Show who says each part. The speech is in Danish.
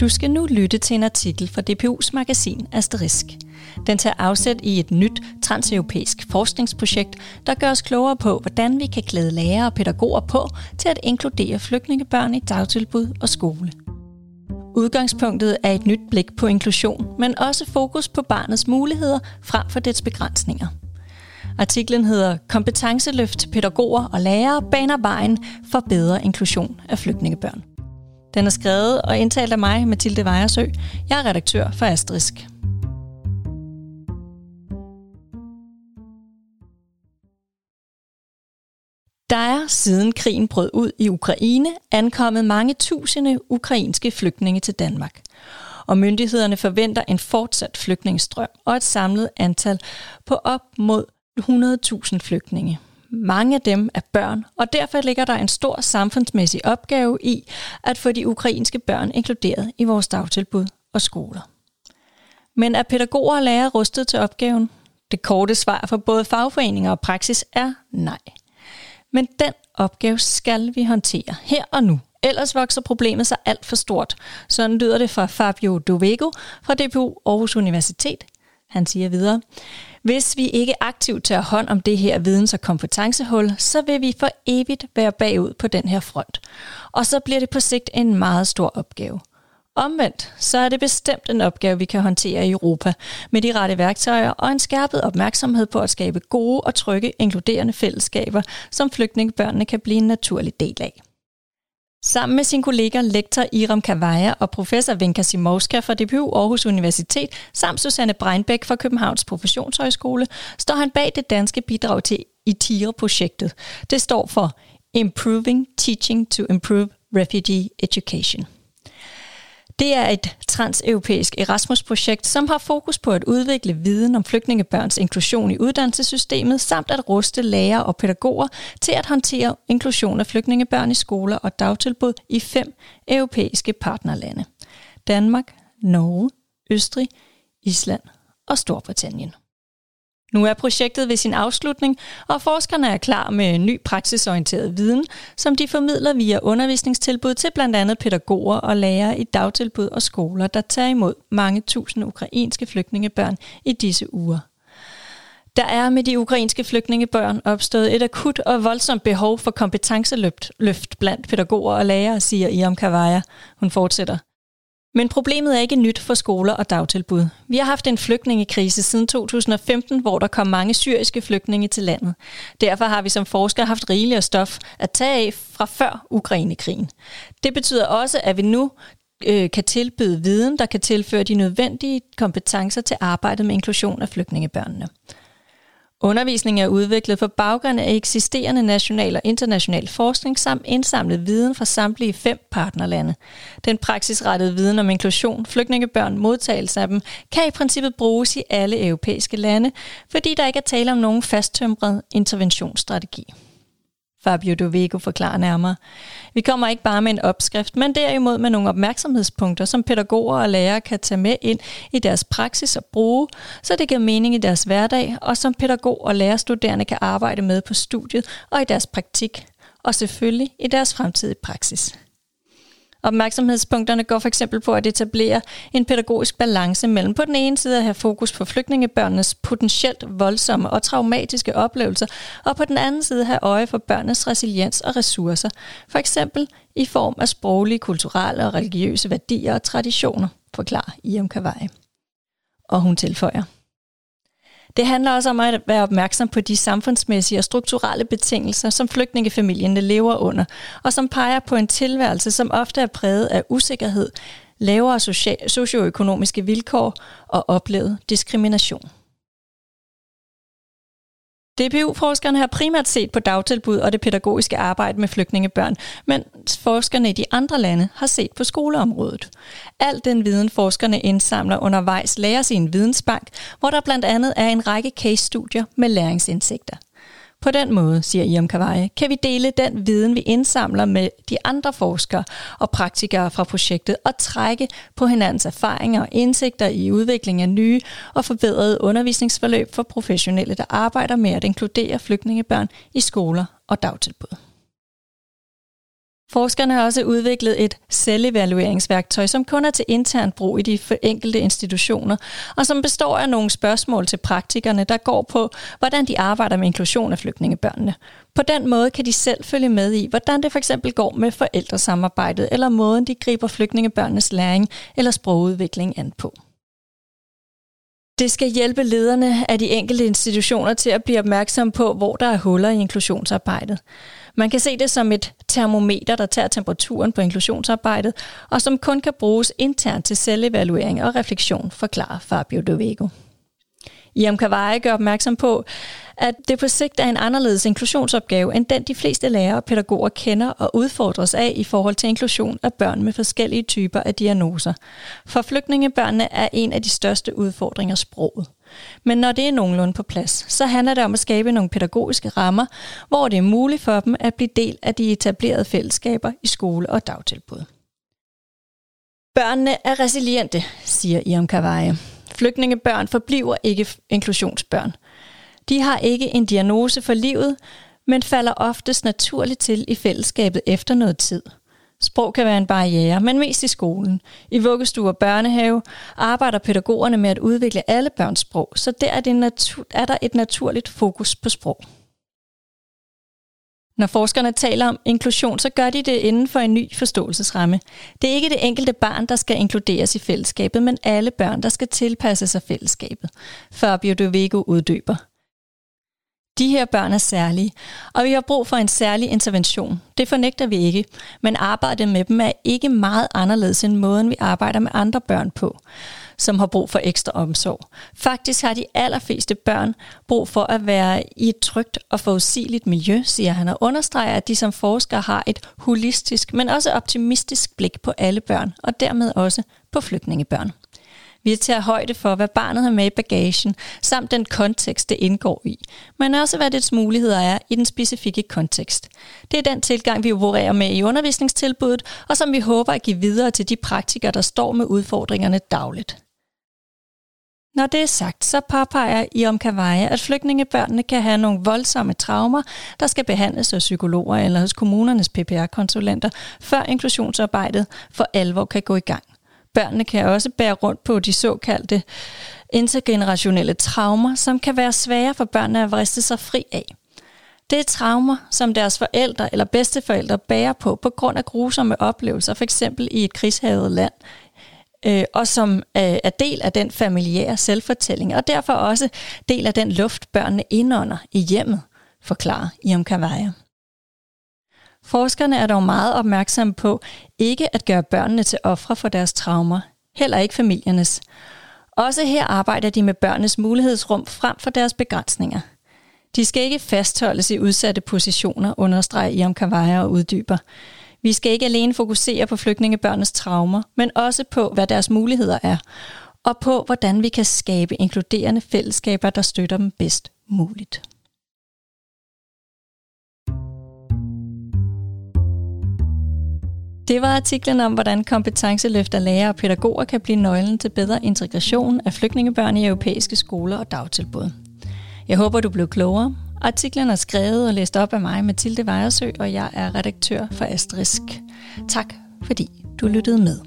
Speaker 1: Du skal nu lytte til en artikel fra DPU's magasin Asterisk. Den tager afsæt i et nyt transeuropæisk forskningsprojekt, der gør os klogere på, hvordan vi kan klæde lærere og pædagoger på til at inkludere flygtningebørn i dagtilbud og skole. Udgangspunktet er et nyt blik på inklusion, men også fokus på barnets muligheder frem for dets begrænsninger. Artiklen hedder Kompetenceløft pædagoger og lærere baner vejen for bedre inklusion af flygtningebørn. Den er skrevet og indtalt af mig, Mathilde Vejersø. Jeg er redaktør for Asterisk. Der er siden krigen brød ud i Ukraine ankommet mange tusinde ukrainske flygtninge til Danmark. Og myndighederne forventer en fortsat flygtningestrøm og et samlet antal på op mod 100.000 flygtninge. Mange af dem er børn, og derfor ligger der en stor samfundsmæssig opgave i at få de ukrainske børn inkluderet i vores dagtilbud og skoler. Men er pædagoger og lærere rustet til opgaven? Det korte svar for både fagforeninger og praksis er nej. Men den opgave skal vi håndtere her og nu. Ellers vokser problemet sig alt for stort. Sådan lyder det fra Fabio Dovego fra DPU Aarhus Universitet. Han siger videre, hvis vi ikke aktivt tager hånd om det her videns- og kompetencehul, så vil vi for evigt være bagud på den her front. Og så bliver det på sigt en meget stor opgave. Omvendt, så er det bestemt en opgave, vi kan håndtere i Europa, med de rette værktøjer og en skærpet opmærksomhed på at skabe gode og trygge, inkluderende fællesskaber, som flygtningebørnene kan blive en naturlig del af. Sammen med sin kollega lektor Iram Kavaja og professor Venka Simovska fra DPU Aarhus Universitet, samt Susanne Breinbæk fra Københavns Professionshøjskole, står han bag det danske bidrag til ITIRE-projektet. Det står for Improving Teaching to Improve Refugee Education. Det er et transeuropæisk Erasmus-projekt, som har fokus på at udvikle viden om flygtningebørns inklusion i uddannelsessystemet, samt at ruste lærere og pædagoger til at håndtere inklusion af flygtningebørn i skoler og dagtilbud i fem europæiske partnerlande. Danmark, Norge, Østrig, Island og Storbritannien. Nu er projektet ved sin afslutning, og forskerne er klar med ny praksisorienteret viden, som de formidler via undervisningstilbud til blandt andet pædagoger og lærere i dagtilbud og skoler, der tager imod mange tusind ukrainske flygtningebørn i disse uger. Der er med de ukrainske flygtningebørn opstået et akut og voldsomt behov for kompetenceløft løft blandt pædagoger og lærere, siger Iam Kavaja. Hun fortsætter. Men problemet er ikke nyt for skoler og dagtilbud. Vi har haft en flygtningekrise siden 2015, hvor der kom mange syriske flygtninge til landet. Derfor har vi som forskere haft rigeligt stof at tage af fra før Ukrainekrigen. Det betyder også, at vi nu øh, kan tilbyde viden, der kan tilføre de nødvendige kompetencer til arbejdet med inklusion af flygtningebørnene. Undervisningen er udviklet på baggrund af eksisterende national og international forskning samt indsamlet viden fra samtlige fem partnerlande. Den praksisrettede viden om inklusion, flygtningebørn, modtagelse af dem, kan i princippet bruges i alle europæiske lande, fordi der ikke er tale om nogen fasttømret interventionsstrategi. Fabio Dovego forklarer nærmere. Vi kommer ikke bare med en opskrift, men derimod med nogle opmærksomhedspunkter, som pædagoger og lærere kan tage med ind i deres praksis og bruge, så det giver mening i deres hverdag, og som pædagog og lærerstuderende kan arbejde med på studiet og i deres praktik, og selvfølgelig i deres fremtidige praksis. Opmærksomhedspunkterne går for eksempel på at etablere en pædagogisk balance mellem på den ene side at have fokus på flygtningebørnenes potentielt voldsomme og traumatiske oplevelser, og på den anden side have øje for børnenes resiliens og ressourcer, for eksempel i form af sproglige, kulturelle og religiøse værdier og traditioner, forklarer Iam Kawai. Og hun tilføjer. Det handler også om at være opmærksom på de samfundsmæssige og strukturelle betingelser, som flygtningefamilierne lever under, og som peger på en tilværelse, som ofte er præget af usikkerhed, lavere socioøkonomiske vilkår og oplevet diskrimination. DPU-forskerne har primært set på dagtilbud og det pædagogiske arbejde med flygtningebørn, men forskerne i de andre lande har set på skoleområdet. Al den viden, forskerne indsamler undervejs, læres i en vidensbank, hvor der blandt andet er en række case-studier med læringsindsigter. På den måde, siger Iam Kawai, kan vi dele den viden, vi indsamler med de andre forskere og praktikere fra projektet og trække på hinandens erfaringer og indsigter i udvikling af nye og forbedrede undervisningsforløb for professionelle, der arbejder med at inkludere flygtningebørn i skoler og dagtilbud. Forskerne har også udviklet et selvevalueringsværktøj, som kun er til intern brug i de enkelte institutioner, og som består af nogle spørgsmål til praktikerne, der går på, hvordan de arbejder med inklusion af flygtningebørnene. På den måde kan de selv følge med i, hvordan det for eksempel går med forældresamarbejdet, eller måden de griber flygtningebørnenes læring eller sprogudvikling an på. Det skal hjælpe lederne af de enkelte institutioner til at blive opmærksom på, hvor der er huller i inklusionsarbejdet. Man kan se det som et termometer, der tager temperaturen på inklusionsarbejdet, og som kun kan bruges internt til selvevaluering og refleksion, forklarer Fabio Dovego. Iam Kavaje gør opmærksom på, at det på sigt er en anderledes inklusionsopgave, end den de fleste lærere og pædagoger kender og udfordres af i forhold til inklusion af børn med forskellige typer af diagnoser. For flygtningebørnene er en af de største udfordringer sproget. Men når det er nogenlunde på plads, så handler det om at skabe nogle pædagogiske rammer, hvor det er muligt for dem at blive del af de etablerede fællesskaber i skole og dagtilbud. Børnene er resiliente, siger Iam Kavaje. Flygtningebørn forbliver ikke inklusionsbørn. De har ikke en diagnose for livet, men falder oftest naturligt til i fællesskabet efter noget tid. Sprog kan være en barriere, men mest i skolen. I vuggestue og børnehave arbejder pædagogerne med at udvikle alle børns sprog, så der er, det natu- er der et naturligt fokus på sprog. Når forskerne taler om inklusion, så gør de det inden for en ny forståelsesramme. Det er ikke det enkelte barn, der skal inkluderes i fællesskabet, men alle børn, der skal tilpasse sig fællesskabet. før Biodovego uddyber. De her børn er særlige, og vi har brug for en særlig intervention. Det fornægter vi ikke, men arbejdet med dem er ikke meget anderledes end måden, vi arbejder med andre børn på som har brug for ekstra omsorg. Faktisk har de allerfleste børn brug for at være i et trygt og forudsigeligt miljø, siger han, og understreger, at de som forskere har et holistisk, men også optimistisk blik på alle børn, og dermed også på flygtningebørn. Vi tager højde for, hvad barnet har med i bagagen, samt den kontekst, det indgår i, men også hvad dets muligheder er i den specifikke kontekst. Det er den tilgang, vi opererer med i undervisningstilbuddet, og som vi håber at give videre til de praktikere, der står med udfordringerne dagligt. Når det er sagt, så påpeger I om Kavaja, at flygtningebørnene kan have nogle voldsomme traumer, der skal behandles af psykologer eller hos kommunernes PPR-konsulenter, før inklusionsarbejdet for alvor kan gå i gang. Børnene kan også bære rundt på de såkaldte intergenerationelle traumer, som kan være svære for børnene at vriste sig fri af. Det er traumer, som deres forældre eller bedsteforældre bærer på på grund af grusomme oplevelser, f.eks. i et krigshavet land, øh, og som øh, er del af den familiære selvfortælling, og derfor også del af den luft, børnene indånder i hjemmet, forklarer Iam Kavaja. Forskerne er dog meget opmærksomme på ikke at gøre børnene til ofre for deres traumer, heller ikke familiernes. Også her arbejder de med børnenes mulighedsrum frem for deres begrænsninger. De skal ikke fastholdes i udsatte positioner, understreger Iam Kavaja og uddyber. Vi skal ikke alene fokusere på flygtningebørnenes traumer, men også på, hvad deres muligheder er, og på, hvordan vi kan skabe inkluderende fællesskaber, der støtter dem bedst muligt. Det var artiklen om, hvordan kompetenceløft af lærere og pædagoger kan blive nøglen til bedre integration af flygtningebørn i europæiske skoler og dagtilbud. Jeg håber, du blev klogere. Artiklen er skrevet og læst op af mig, Mathilde Vejersø, og jeg er redaktør for Asterisk. Tak fordi du lyttede med.